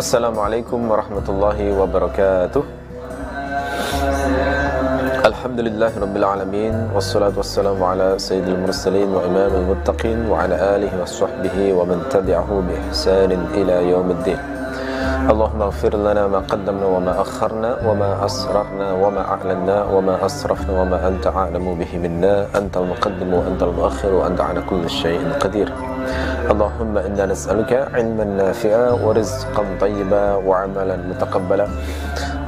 السلام عليكم ورحمة الله وبركاته. الحمد لله رب العالمين والصلاة والسلام على سيد المرسلين وإمام المتقين وعلى آله وصحبه ومن تبعه بإحسان إلى يوم الدين. اللهم اغفر لنا ما قدمنا وما أخرنا وما أسررنا وما أعلنا وما أسرفنا وما أنت أعلم به منا. أنت المقدم وأنت المؤخر وأنت على كل شيء قدير. اللهم إنا نسألك علما نافعا ورزقا طيبا وعملا متقبلا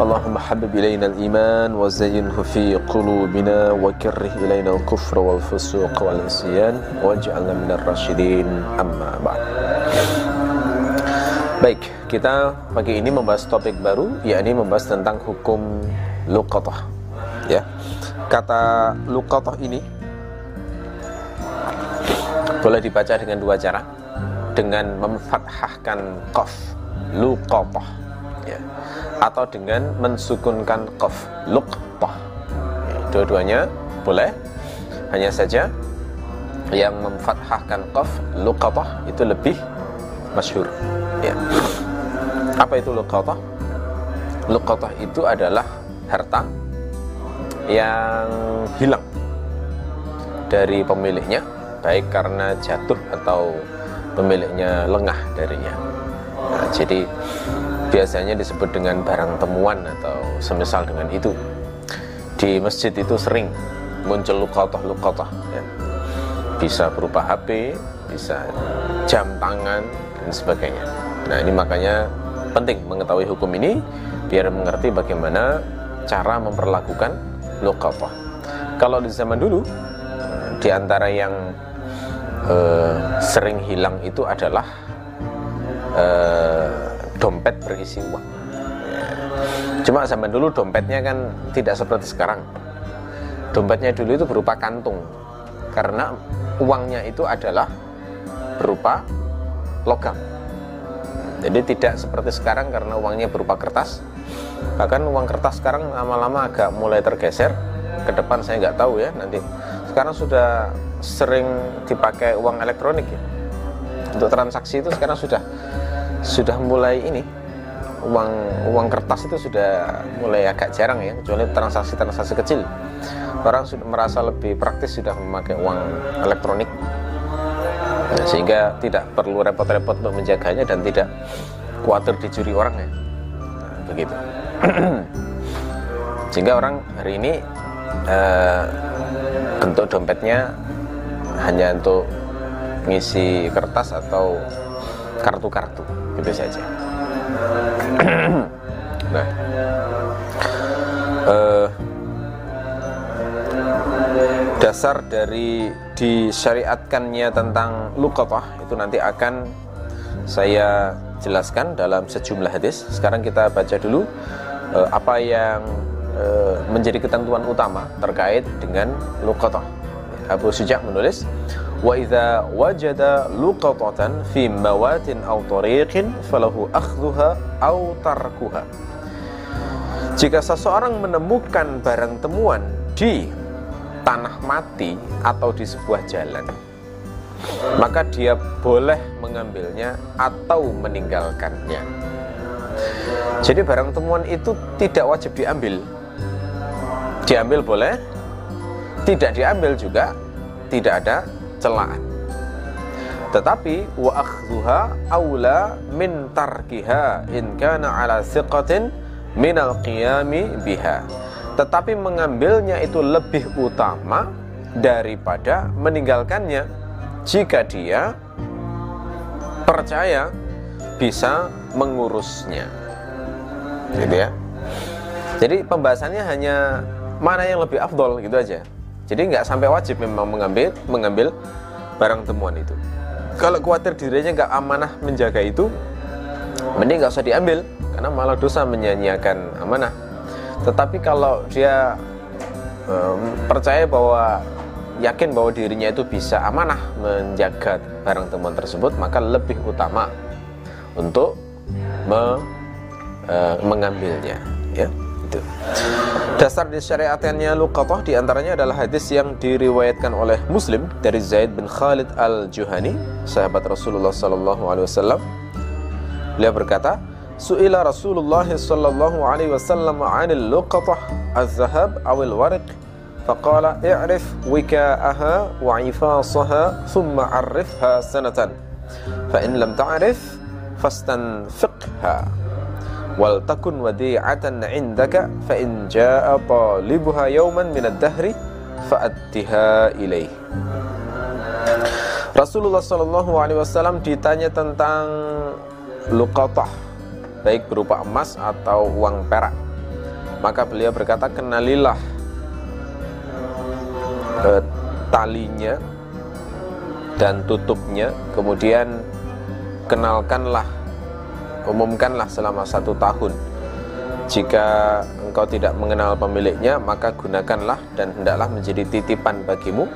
اللهم حبب إلينا الإيمان وزينه في قلوبنا وكره إلينا الكفر والفسوق والعصيان واجعلنا من الراشدين أما بعد Baik, kita pagi ini membahas topik baru yakni membahas tentang hukum luqatah. Ya. Kata luqatah ini boleh dibaca dengan dua cara. Dengan memfathahkan qaf luqatah ya. Atau dengan mensukunkan qaf luqtah. Ya, dua-duanya boleh. Hanya saja yang memfathahkan qaf luqatah itu lebih masyhur ya. Apa itu luqatah? Luqatah itu adalah harta yang hilang dari pemiliknya baik karena jatuh atau pemiliknya lengah darinya. Nah, jadi biasanya disebut dengan barang temuan atau semisal dengan itu. Di masjid itu sering muncul luqatah-luqatah ya. Bisa berupa HP, bisa jam tangan dan sebagainya. Nah, ini makanya penting mengetahui hukum ini biar mengerti bagaimana cara memperlakukan luqatah. Kalau di zaman dulu di antara yang eh, sering hilang itu adalah eh, dompet berisi uang. Cuma zaman dulu dompetnya kan tidak seperti sekarang. Dompetnya dulu itu berupa kantung. Karena uangnya itu adalah berupa logam. Jadi tidak seperti sekarang karena uangnya berupa kertas. Bahkan uang kertas sekarang lama-lama agak mulai tergeser. Ke depan saya nggak tahu ya nanti. Sekarang sudah sering dipakai uang elektronik ya. Untuk transaksi itu sekarang sudah sudah mulai ini uang uang kertas itu sudah mulai agak jarang ya kecuali transaksi-transaksi kecil. Orang sudah merasa lebih praktis sudah memakai uang elektronik sehingga tidak perlu repot-repot untuk menjaganya dan tidak khawatir dicuri orang ya. Nah, begitu. sehingga orang hari ini eh, bentuk dompetnya hanya untuk mengisi kertas atau kartu-kartu gitu saja. nah, eh, dasar dari disyariatkannya tentang luqatah itu nanti akan saya jelaskan dalam sejumlah hadis. Sekarang kita baca dulu uh, apa yang menjadi ketentuan utama terkait dengan luqatah. Abu Suja menulis, "Wa idza wajada luqatatan fi mawatin aw tariqin falahu akhdhuha aw tarkuha." Jika seseorang menemukan barang temuan di tanah mati atau di sebuah jalan maka dia boleh mengambilnya atau meninggalkannya jadi barang temuan itu tidak wajib diambil diambil boleh tidak diambil juga tidak ada celaan. Tetapi wa akhdhuha aula min tarkiha in kana ala thiqatin min al-qiyami biha. Tetapi mengambilnya itu lebih utama daripada meninggalkannya. Jika dia percaya bisa mengurusnya. Gitu ya. Jadi pembahasannya hanya mana yang lebih afdol gitu aja. Jadi nggak sampai wajib memang mengambil mengambil barang temuan itu. Kalau khawatir dirinya nggak amanah menjaga itu mending nggak usah diambil karena malah dosa menyanyiakan amanah. Tetapi kalau dia um, percaya bahwa yakin bahwa dirinya itu bisa amanah menjaga barang temuan tersebut, maka lebih utama untuk me, uh, mengambilnya. Ya, itu. Dasar disyariatkannya luqatah di antaranya adalah hadis yang diriwayatkan oleh Muslim dari Zaid bin Khalid al Juhani, sahabat Rasulullah Sallallahu Alaihi Wasallam. Beliau berkata, su'ila Rasulullah sallallahu alaihi wasallam 'anil luqatah az-zahab aw al-warq faqala i'rif wika'aha wa 'ifasaha thumma 'arifha sanatan fa in lam ta'rif fastanfiqha wal takun wadi'atan 'indaka fa in ja'a talibuha yawman min ad-dahri fa'addiha ilaih Rasulullah Shallallahu Alaihi Wasallam ditanya tentang luqatah baik berupa emas atau uang perak. Maka beliau berkata kenalilah eh, talinya dan tutupnya. Kemudian kenalkanlah umumkanlah selama satu tahun. Jika engkau tidak mengenal pemiliknya maka gunakanlah dan hendaklah menjadi titipan bagimu.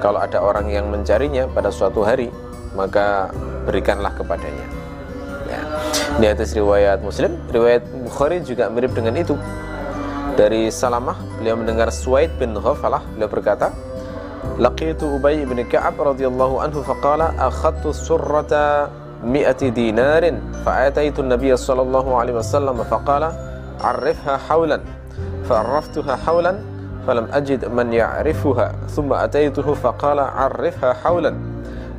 Kalau ada orang yang mencarinya pada suatu hari maka berikanlah kepadanya. Ya. ini atas riwayat muslim. Riwayat Bukhari juga mirip dengan itu. Dari Salamah beliau mendengar Suwaid bin Ghafalah. Beliau berkata laqitu Ubay bin Ka'ab radhiyallahu anhu faqala akhadtu surrata مئة دينار فآتيت النبي صلى الله عليه وسلم فقال عرفها حولا فعرفتها حولا فلم أجد من يعرفها ثم أتيته فقال عرفها حولا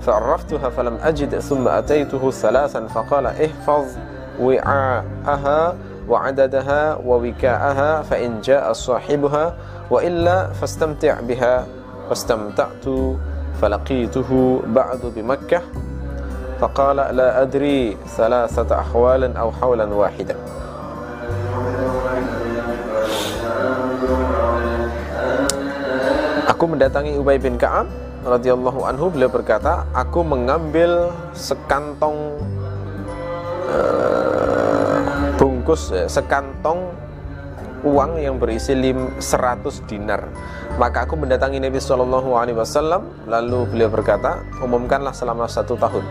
فعرفتها فلم أجد ثم أتيته ثلاثا فقال احفظ وعاءها وعددها ووكاءها فإن جاء صاحبها وإلا فاستمتع بها فاستمتعت فلقيته بعد بمكة. فقال لا أدري ثلاثة أحوال أو حولا واحدا Aku mendatangi Ubay bin Ka'ab radhiyallahu anhu beliau berkata, aku mengambil sekantong uh, bungkus uh, sekantong uang yang berisi lim 100 dinar. Maka aku mendatangi Nabi Shallallahu Alaihi Wasallam, lalu beliau berkata, umumkanlah selama satu tahun.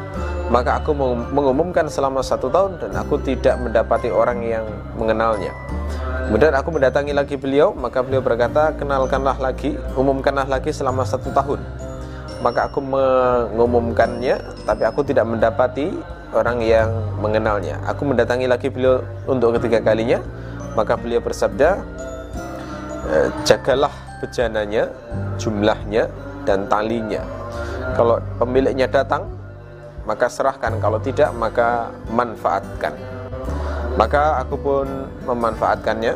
Maka aku mengumumkan selama satu tahun dan aku tidak mendapati orang yang mengenalnya. Kemudian aku mendatangi lagi beliau, maka beliau berkata, kenalkanlah lagi, umumkanlah lagi selama satu tahun. Maka aku mengumumkannya, tapi aku tidak mendapati orang yang mengenalnya. Aku mendatangi lagi beliau untuk ketiga kalinya, maka beliau bersabda, e, jagalah bejananya, jumlahnya, dan talinya. Kalau pemiliknya datang, maka serahkan. Kalau tidak, maka manfaatkan. Maka aku pun memanfaatkannya.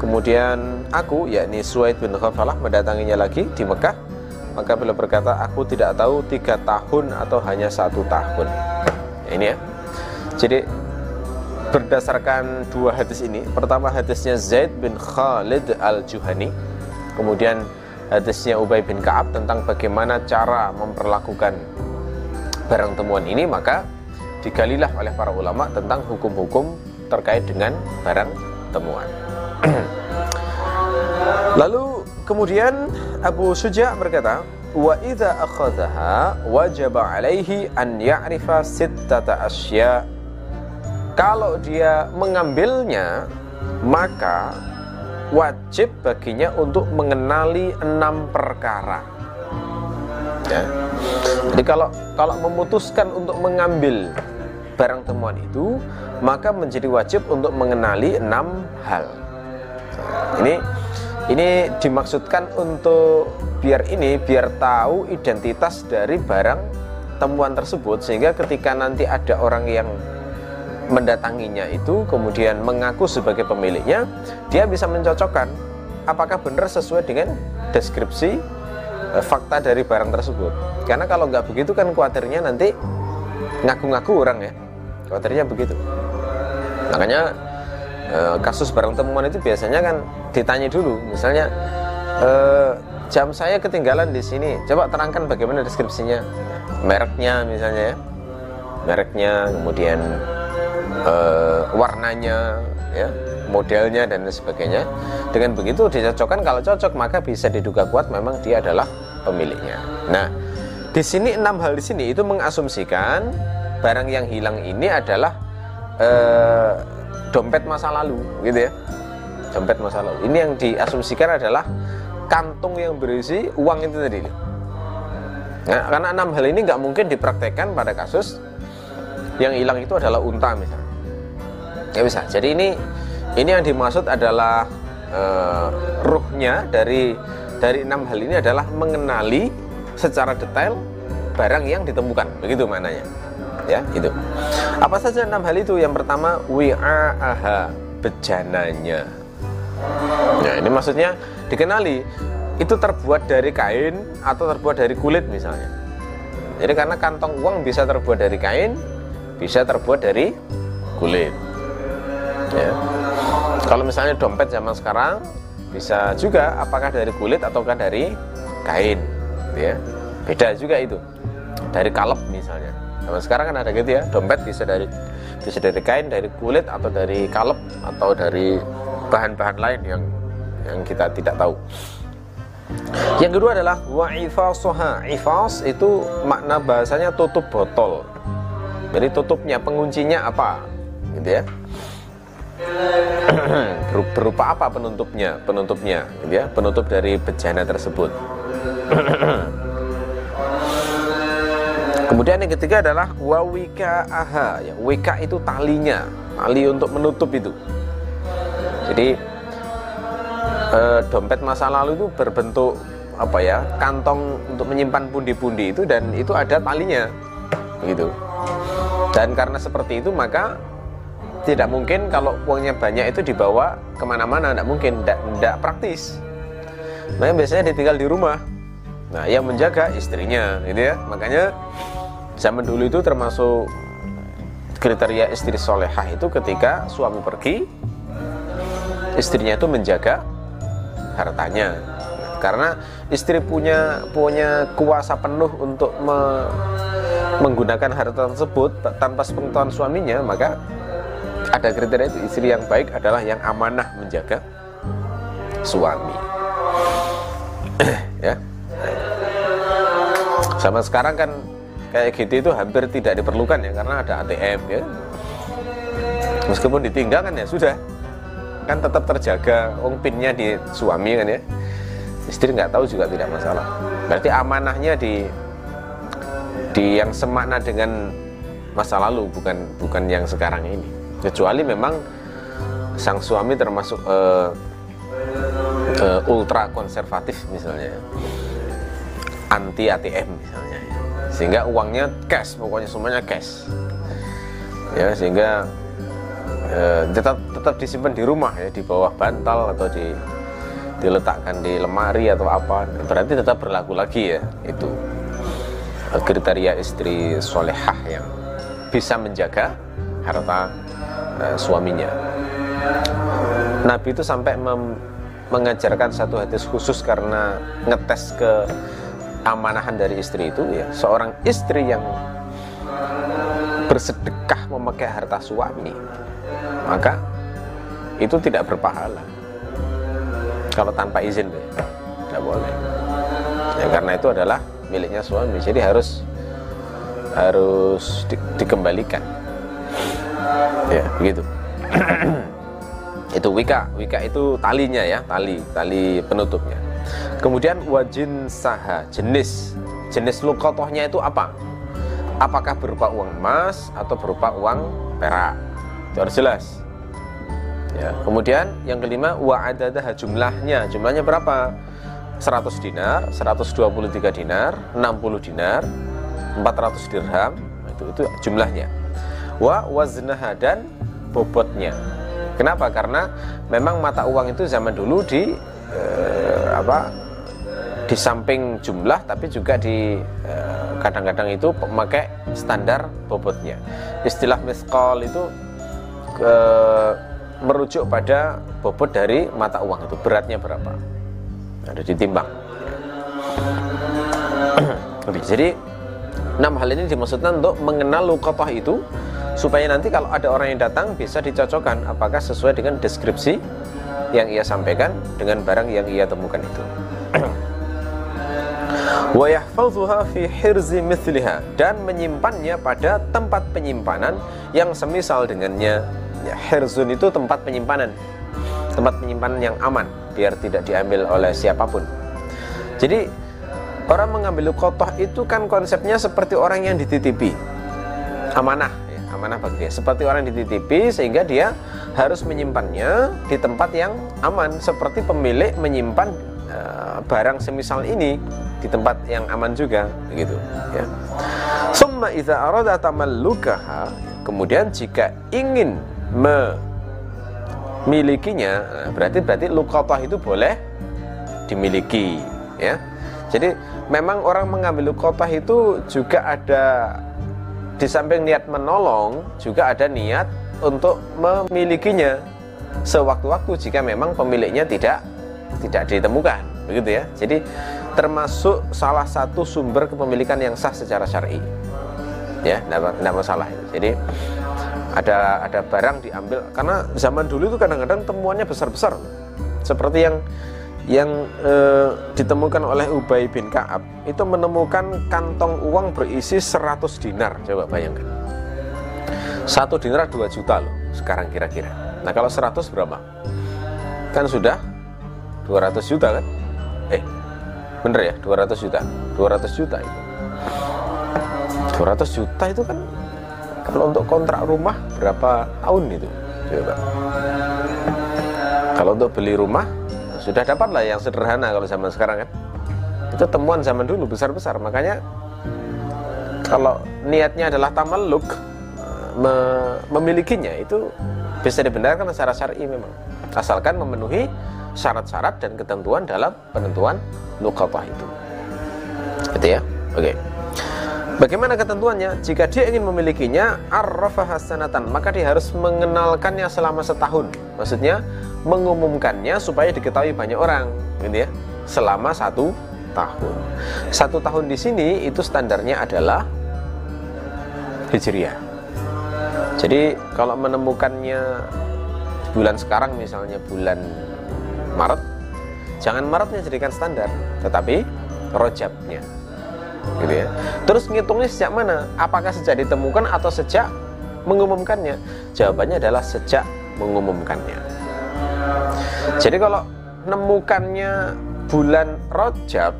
Kemudian aku, yakni Suwaid bin Khafalah mendatanginya lagi di Mekah. Maka beliau berkata, aku tidak tahu tiga tahun atau hanya satu tahun. Ya, ini ya. Jadi berdasarkan dua hadis ini, pertama hadisnya Zaid bin Khalid al-Juhani, kemudian hadisnya Ubay bin Kaab tentang bagaimana cara memperlakukan barang temuan ini, maka digalilah oleh para ulama tentang hukum-hukum terkait dengan barang temuan. Lalu kemudian Abu Suja berkata, "Wa idza akhadhaha wajaba alaihi an ya'rifa sittata asya." Kalau dia mengambilnya, maka wajib baginya untuk mengenali enam perkara. Ya. Jadi kalau kalau memutuskan untuk mengambil barang temuan itu, maka menjadi wajib untuk mengenali enam hal. Ini ini dimaksudkan untuk biar ini biar tahu identitas dari barang temuan tersebut sehingga ketika nanti ada orang yang mendatanginya itu kemudian mengaku sebagai pemiliknya, dia bisa mencocokkan apakah benar sesuai dengan deskripsi eh, fakta dari barang tersebut. Karena kalau nggak begitu kan khawatirnya nanti ngaku-ngaku orang ya. Khawatirnya begitu. Makanya eh, kasus barang temuan itu biasanya kan ditanya dulu. Misalnya eh, jam saya ketinggalan di sini. Coba terangkan bagaimana deskripsinya. Mereknya misalnya ya. Mereknya kemudian eh, warnanya ya modelnya dan sebagainya. Dengan begitu dicocokkan. Kalau cocok maka bisa diduga kuat. Memang dia adalah pemiliknya. Nah di sini enam hal di sini itu mengasumsikan barang yang hilang ini adalah eh, dompet masa lalu gitu ya. Dompet masa lalu. Ini yang diasumsikan adalah kantung yang berisi uang itu tadi. Nah, karena enam hal ini nggak mungkin dipraktekkan pada kasus yang hilang itu adalah unta misalnya. Nggak bisa. Jadi ini ini yang dimaksud adalah uh, ruhnya dari dari enam hal ini adalah mengenali secara detail barang yang ditemukan. Begitu mananya ya itu apa saja enam hal itu? Yang pertama wi'a'aha bejananya. Ya ini maksudnya dikenali. Itu terbuat dari kain atau terbuat dari kulit misalnya. Jadi karena kantong uang bisa terbuat dari kain bisa terbuat dari kulit. Ya. Kalau misalnya dompet zaman sekarang bisa juga apakah dari kulit ataukah dari kain ya. Beda juga itu. Dari kalep misalnya. Zaman sekarang kan ada gitu ya dompet bisa dari bisa dari kain dari kulit atau dari kalep atau dari bahan-bahan lain yang yang kita tidak tahu. Yang kedua adalah wa'ifasoha ifas itu makna bahasanya tutup botol. Jadi tutupnya penguncinya apa? Gitu ya berupa apa penutupnya? Penutupnya gitu ya? Penutup dari bejana tersebut. Kemudian yang ketiga adalah wawika aha ya wika itu talinya. Tali untuk menutup itu. Jadi eh, dompet masa lalu itu berbentuk apa ya kantong untuk menyimpan pundi-pundi itu dan itu ada talinya. Begitu dan karena seperti itu maka tidak mungkin kalau uangnya banyak itu dibawa ke mana-mana tidak mungkin tidak praktis. Nah biasanya ditinggal di rumah. Nah yang menjaga istrinya gitu ya. Makanya zaman dulu itu termasuk kriteria istri solehah itu ketika suami pergi istrinya itu menjaga hartanya. Karena istri punya punya kuasa penuh untuk me, menggunakan harta tersebut tanpa sepengetahuan suaminya maka ada kriteria itu istri yang baik adalah yang amanah menjaga suami. Ya. Sama sekarang kan kayak gitu itu hampir tidak diperlukan ya karena ada ATM ya. Meskipun ditinggal kan ya sudah. Kan tetap terjaga wong pinnya di suami kan ya. Istri nggak tahu juga tidak masalah. Berarti amanahnya di di yang semakna dengan masa lalu bukan bukan yang sekarang ini kecuali memang sang suami termasuk uh, uh, ultra konservatif misalnya. Anti ATM misalnya. Sehingga uangnya cash pokoknya semuanya cash. Ya sehingga uh, tetap tetap disimpan di rumah ya di bawah bantal atau di diletakkan di lemari atau apa. Berarti tetap berlaku lagi ya itu. Kriteria istri solehah yang bisa menjaga harta uh, suaminya. Nabi itu sampai mengajarkan satu hadis khusus karena ngetes ke amanahan dari istri itu ya seorang istri yang bersedekah memakai harta suami maka itu tidak berpahala. Kalau tanpa izin ya, tidak boleh. Ya karena itu adalah miliknya suami jadi harus harus di, dikembalikan ya begitu. Itu wika wika itu talinya ya tali tali penutupnya. Kemudian wajin saha jenis jenis lukotohnya itu apa? Apakah berupa uang emas atau berupa uang perak? Itu harus jelas. Ya kemudian yang kelima wa adadah jumlahnya. Jumlahnya berapa? 100 dinar 123 dinar 60 dinar 400 dirham. Itu itu jumlahnya wa waznaha dan bobotnya. Kenapa? Karena memang mata uang itu zaman dulu di eh, apa di samping jumlah tapi juga di eh, kadang-kadang eh, itu memakai standar bobotnya. Istilah miskol itu eh, merujuk pada bobot dari mata uang itu beratnya berapa. Ada ditimbang. Jadi enam hal ini dimaksudkan untuk mengenal lukatoh itu supaya nanti kalau ada orang yang datang bisa dicocokkan apakah sesuai dengan deskripsi yang ia sampaikan dengan barang yang ia temukan itu. fi hirzi dan menyimpannya pada tempat penyimpanan yang semisal dengannya. Ya, hirzun itu tempat penyimpanan. Tempat penyimpanan yang aman biar tidak diambil oleh siapa pun. Jadi orang mengambil kotoh itu kan konsepnya seperti orang yang dititipi amanah amanah bagi dia. Seperti orang dititipi sehingga dia harus menyimpannya di tempat yang aman. Seperti pemilik menyimpan uh, barang semisal ini di tempat yang aman juga begitu ya. Summa idza arada tamallukaha kemudian jika ingin memilikinya nah, berarti berarti lukotah itu boleh dimiliki ya. Jadi memang orang mengambil lukotah itu juga ada di samping niat menolong juga ada niat untuk memilikinya. Sewaktu-waktu jika memang pemiliknya tidak tidak ditemukan begitu ya. Jadi termasuk salah satu sumber kepemilikan yang sah secara syar'i. Ya tidak masalah jadi ada ada barang diambil. Karena zaman dulu itu kadang-kadang temuannya besar-besar. Seperti yang yang e, ditemukan oleh Ubay bin Kaab itu menemukan kantong uang berisi 100 dinar. Coba bayangkan. Satu dinar 2 juta loh sekarang kira-kira. Nah kalau 100 berapa? Kan sudah 200 juta kan? Eh bener ya 200 juta. 200 juta itu. 200 juta itu kan kalau untuk kontrak rumah berapa tahun itu? Coba. Kalau untuk beli rumah sudah dapat lah yang sederhana kalau zaman sekarang kan itu temuan zaman dulu besar-besar makanya kalau niatnya adalah tamalluk me memilikinya itu bisa dibenarkan secara syar'i memang asalkan memenuhi syarat-syarat dan ketentuan dalam penentuan lukatah itu gitu ya oke okay. Bagaimana ketentuannya? Jika dia ingin memilikinya arrafa hasanatan, maka dia harus mengenalkannya selama setahun. Maksudnya mengumumkannya supaya diketahui banyak orang, gitu ya. Selama satu tahun. Satu tahun di sini itu standarnya adalah hijriah. Jadi kalau menemukannya bulan sekarang misalnya bulan Maret, jangan Maretnya jadikan standar, tetapi rojabnya. Gitu ya. Terus ngitungnya sejak mana? Apakah sejak ditemukan atau sejak mengumumkannya? Jawabannya adalah sejak mengumumkannya. Jadi kalau nemukannya bulan Rojab,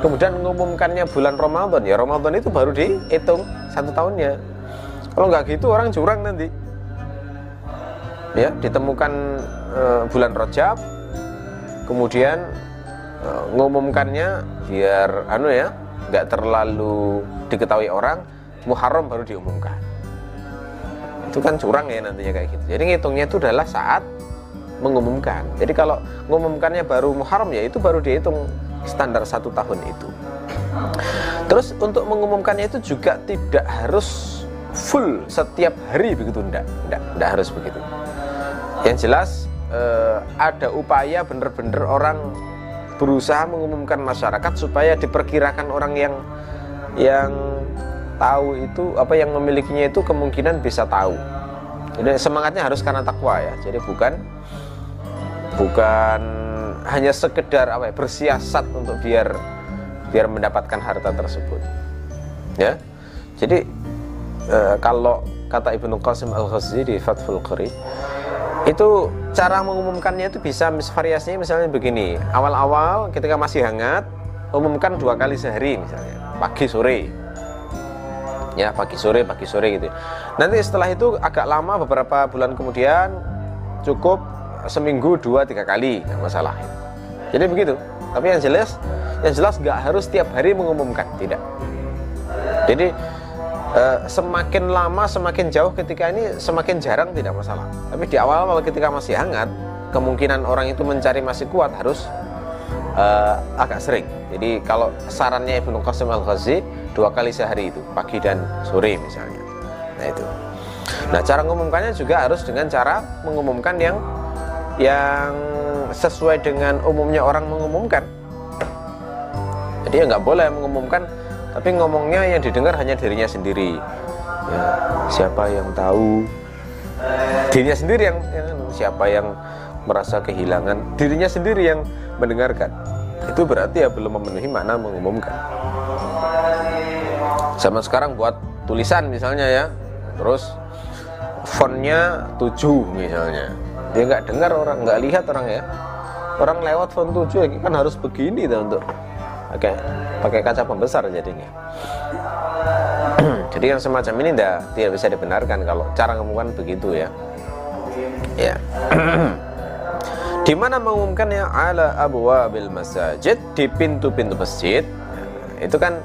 kemudian mengumumkannya bulan Ramadan, ya Ramadan itu baru dihitung satu tahunnya. Kalau nggak gitu orang curang nanti. Ya, ditemukan e, bulan Rojab, kemudian e, ngumumkannya biar anu ya, nggak terlalu diketahui orang, Muharram baru diumumkan. Itu kan curang ya nantinya kayak gitu. Jadi ngitungnya itu adalah saat mengumumkan. Jadi kalau mengumumkannya baru Muharram ya itu baru dihitung standar satu tahun itu. Terus untuk mengumumkannya itu juga tidak harus full setiap hari begitu enggak, enggak, enggak harus begitu. Yang jelas eh, ada upaya benar-benar orang berusaha mengumumkan masyarakat supaya diperkirakan orang yang yang tahu itu apa yang memilikinya itu kemungkinan bisa tahu. Jadi semangatnya harus karena takwa ya. Jadi bukan bukan hanya sekedar apa ya, bersiasat untuk biar biar mendapatkan harta tersebut. Ya. Jadi e, kalau kata Ibnu Qasim Al-Ghazi di Fathul Qari itu cara mengumumkannya itu bisa variasinya misalnya begini. Awal-awal ketika masih hangat umumkan dua kali sehari misalnya pagi sore. Ya pagi sore pagi sore gitu. Nanti setelah itu agak lama beberapa bulan kemudian cukup seminggu dua tiga kali nggak masalah. Jadi begitu. Tapi yang jelas yang jelas nggak harus tiap hari mengumumkan tidak. Jadi eh, semakin lama semakin jauh ketika ini semakin jarang tidak masalah. Tapi di awal-awal ketika masih hangat kemungkinan orang itu mencari masih kuat harus uh, agak sering. Jadi kalau sarannya Ibnu Qasim Al-Ghazi dua kali sehari itu pagi dan sore misalnya. Nah itu. Nah cara mengumumkannya juga harus dengan cara mengumumkan yang yang sesuai dengan umumnya orang mengumumkan. Jadi ya nggak boleh mengumumkan tapi ngomongnya yang didengar hanya dirinya sendiri. Ya, siapa yang tahu? Dirinya sendiri yang, yang siapa yang merasa kehilangan? Dirinya sendiri yang mendengarkan. Itu berarti ya belum memenuhi makna mengumumkan. Sama sekarang buat tulisan misalnya ya. Terus fontnya 7 misalnya dia nggak dengar orang nggak lihat orang ya. Orang lewat font 7 kan harus begini tuh untuk pakai pakai kaca pembesar jadinya. Jadi yang semacam ini tidak tidak bisa dibenarkan kalau cara mengumumkan begitu ya. Ya. Di mana mengumumkannya ala abwabil masajid di pintu-pintu masjid. Itu kan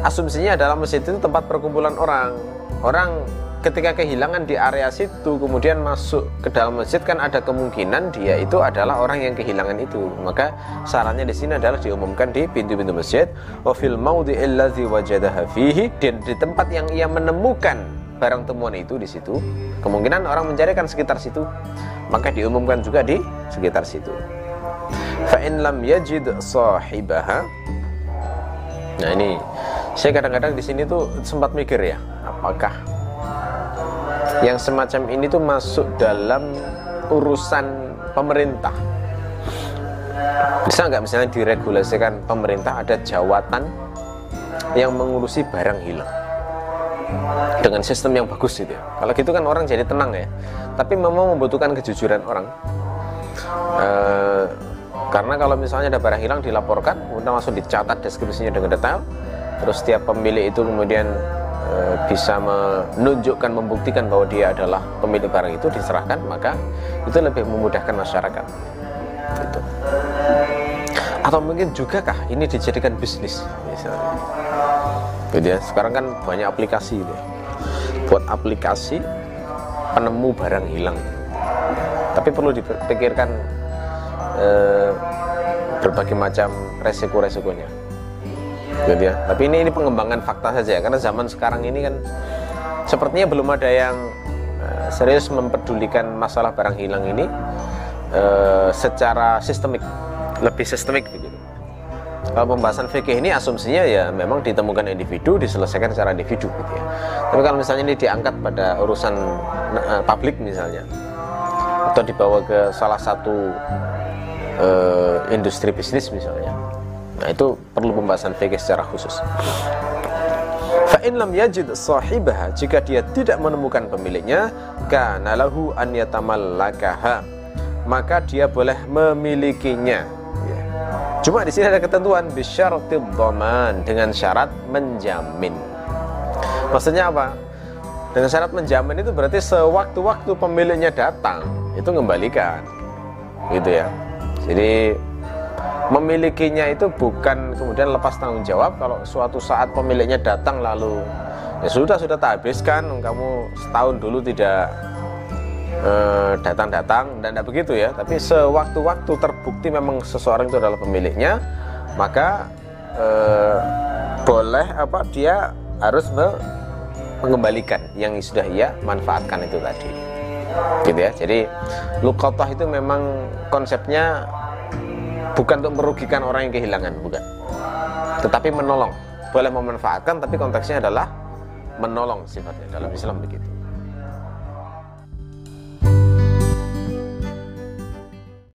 asumsinya adalah masjid itu tempat perkumpulan orang. Orang ketika kehilangan di area situ kemudian masuk ke dalam masjid kan ada kemungkinan dia itu adalah orang yang kehilangan itu. Maka sarannya di sini adalah diumumkan di pintu-pintu masjid. Wa fil maudhi'il wajadaha fihi di tempat yang ia menemukan barang temuan itu di situ kemungkinan orang mencarikan sekitar situ. Maka diumumkan juga di sekitar situ. Fa in lam yajid sahibaha. Nah ini. Saya kadang-kadang di sini tuh sempat mikir ya apakah yang semacam ini tuh masuk dalam urusan pemerintah. Bisa nggak misalnya diregulasikan pemerintah ada jawatan yang mengurusi barang hilang? Dengan sistem yang bagus gitu ya. Kalau gitu kan orang jadi tenang ya. Tapi memang membutuhkan kejujuran orang e, karena kalau misalnya ada barang hilang dilaporkan kemudian langsung dicatat deskripsinya dengan detail terus setiap pemilik itu kemudian bisa menunjukkan membuktikan bahwa dia adalah pemilik barang itu diserahkan maka itu lebih memudahkan masyarakat. Gitu. atau mungkin juga kah ini dijadikan bisnis? Misalnya. Gitu ya sekarang kan banyak aplikasi ini. Buat aplikasi penemu barang hilang. Tapi perlu dipikirkan eh, berbagai macam resiko-resikonya gitu ya. Tapi ini ini pengembangan fakta saja karena zaman sekarang ini kan sepertinya belum ada yang uh, serius mempedulikan masalah barang hilang ini uh, secara sistemik. Lebih sistemik begitu kalau pembahasan fikih ini asumsinya ya memang ditemukan individu diselesaikan secara individu gitu ya. Tapi kalau misalnya ini diangkat pada urusan uh, publik misalnya atau dibawa ke salah satu uh, industri bisnis misalnya Nah, itu perlu pembahasan fikih secara khusus. Fa in lam yajid sahibaha jika dia tidak menemukan pemiliknya kana lahu an yatamallakaha maka dia boleh memilikinya ya. Cuma di sini ada ketentuan bisyaratil dhaman dengan syarat menjamin. Maksudnya apa? Dengan syarat menjamin itu berarti sewaktu-waktu pemiliknya datang itu mengembalikan. Gitu ya. Jadi memilikinya itu bukan kemudian lepas tanggung jawab. Kalau suatu saat pemiliknya datang lalu ya sudah sudah tak habiskan kamu setahun dulu tidak eh, datang-datang. Uh, dan tidak begitu ya. Tapi sewaktu-waktu terbukti memang seseorang itu adalah pemiliknya maka uh, boleh apa dia harus mengembalikan yang sudah ia manfaatkan itu tadi. Gitu ya. Jadi lukotah itu memang konsepnya bukan untuk merugikan orang yang kehilangan bukan. Tetapi menolong. Boleh memanfaatkan tapi konteksnya adalah menolong sifatnya. Dalam Islam begitu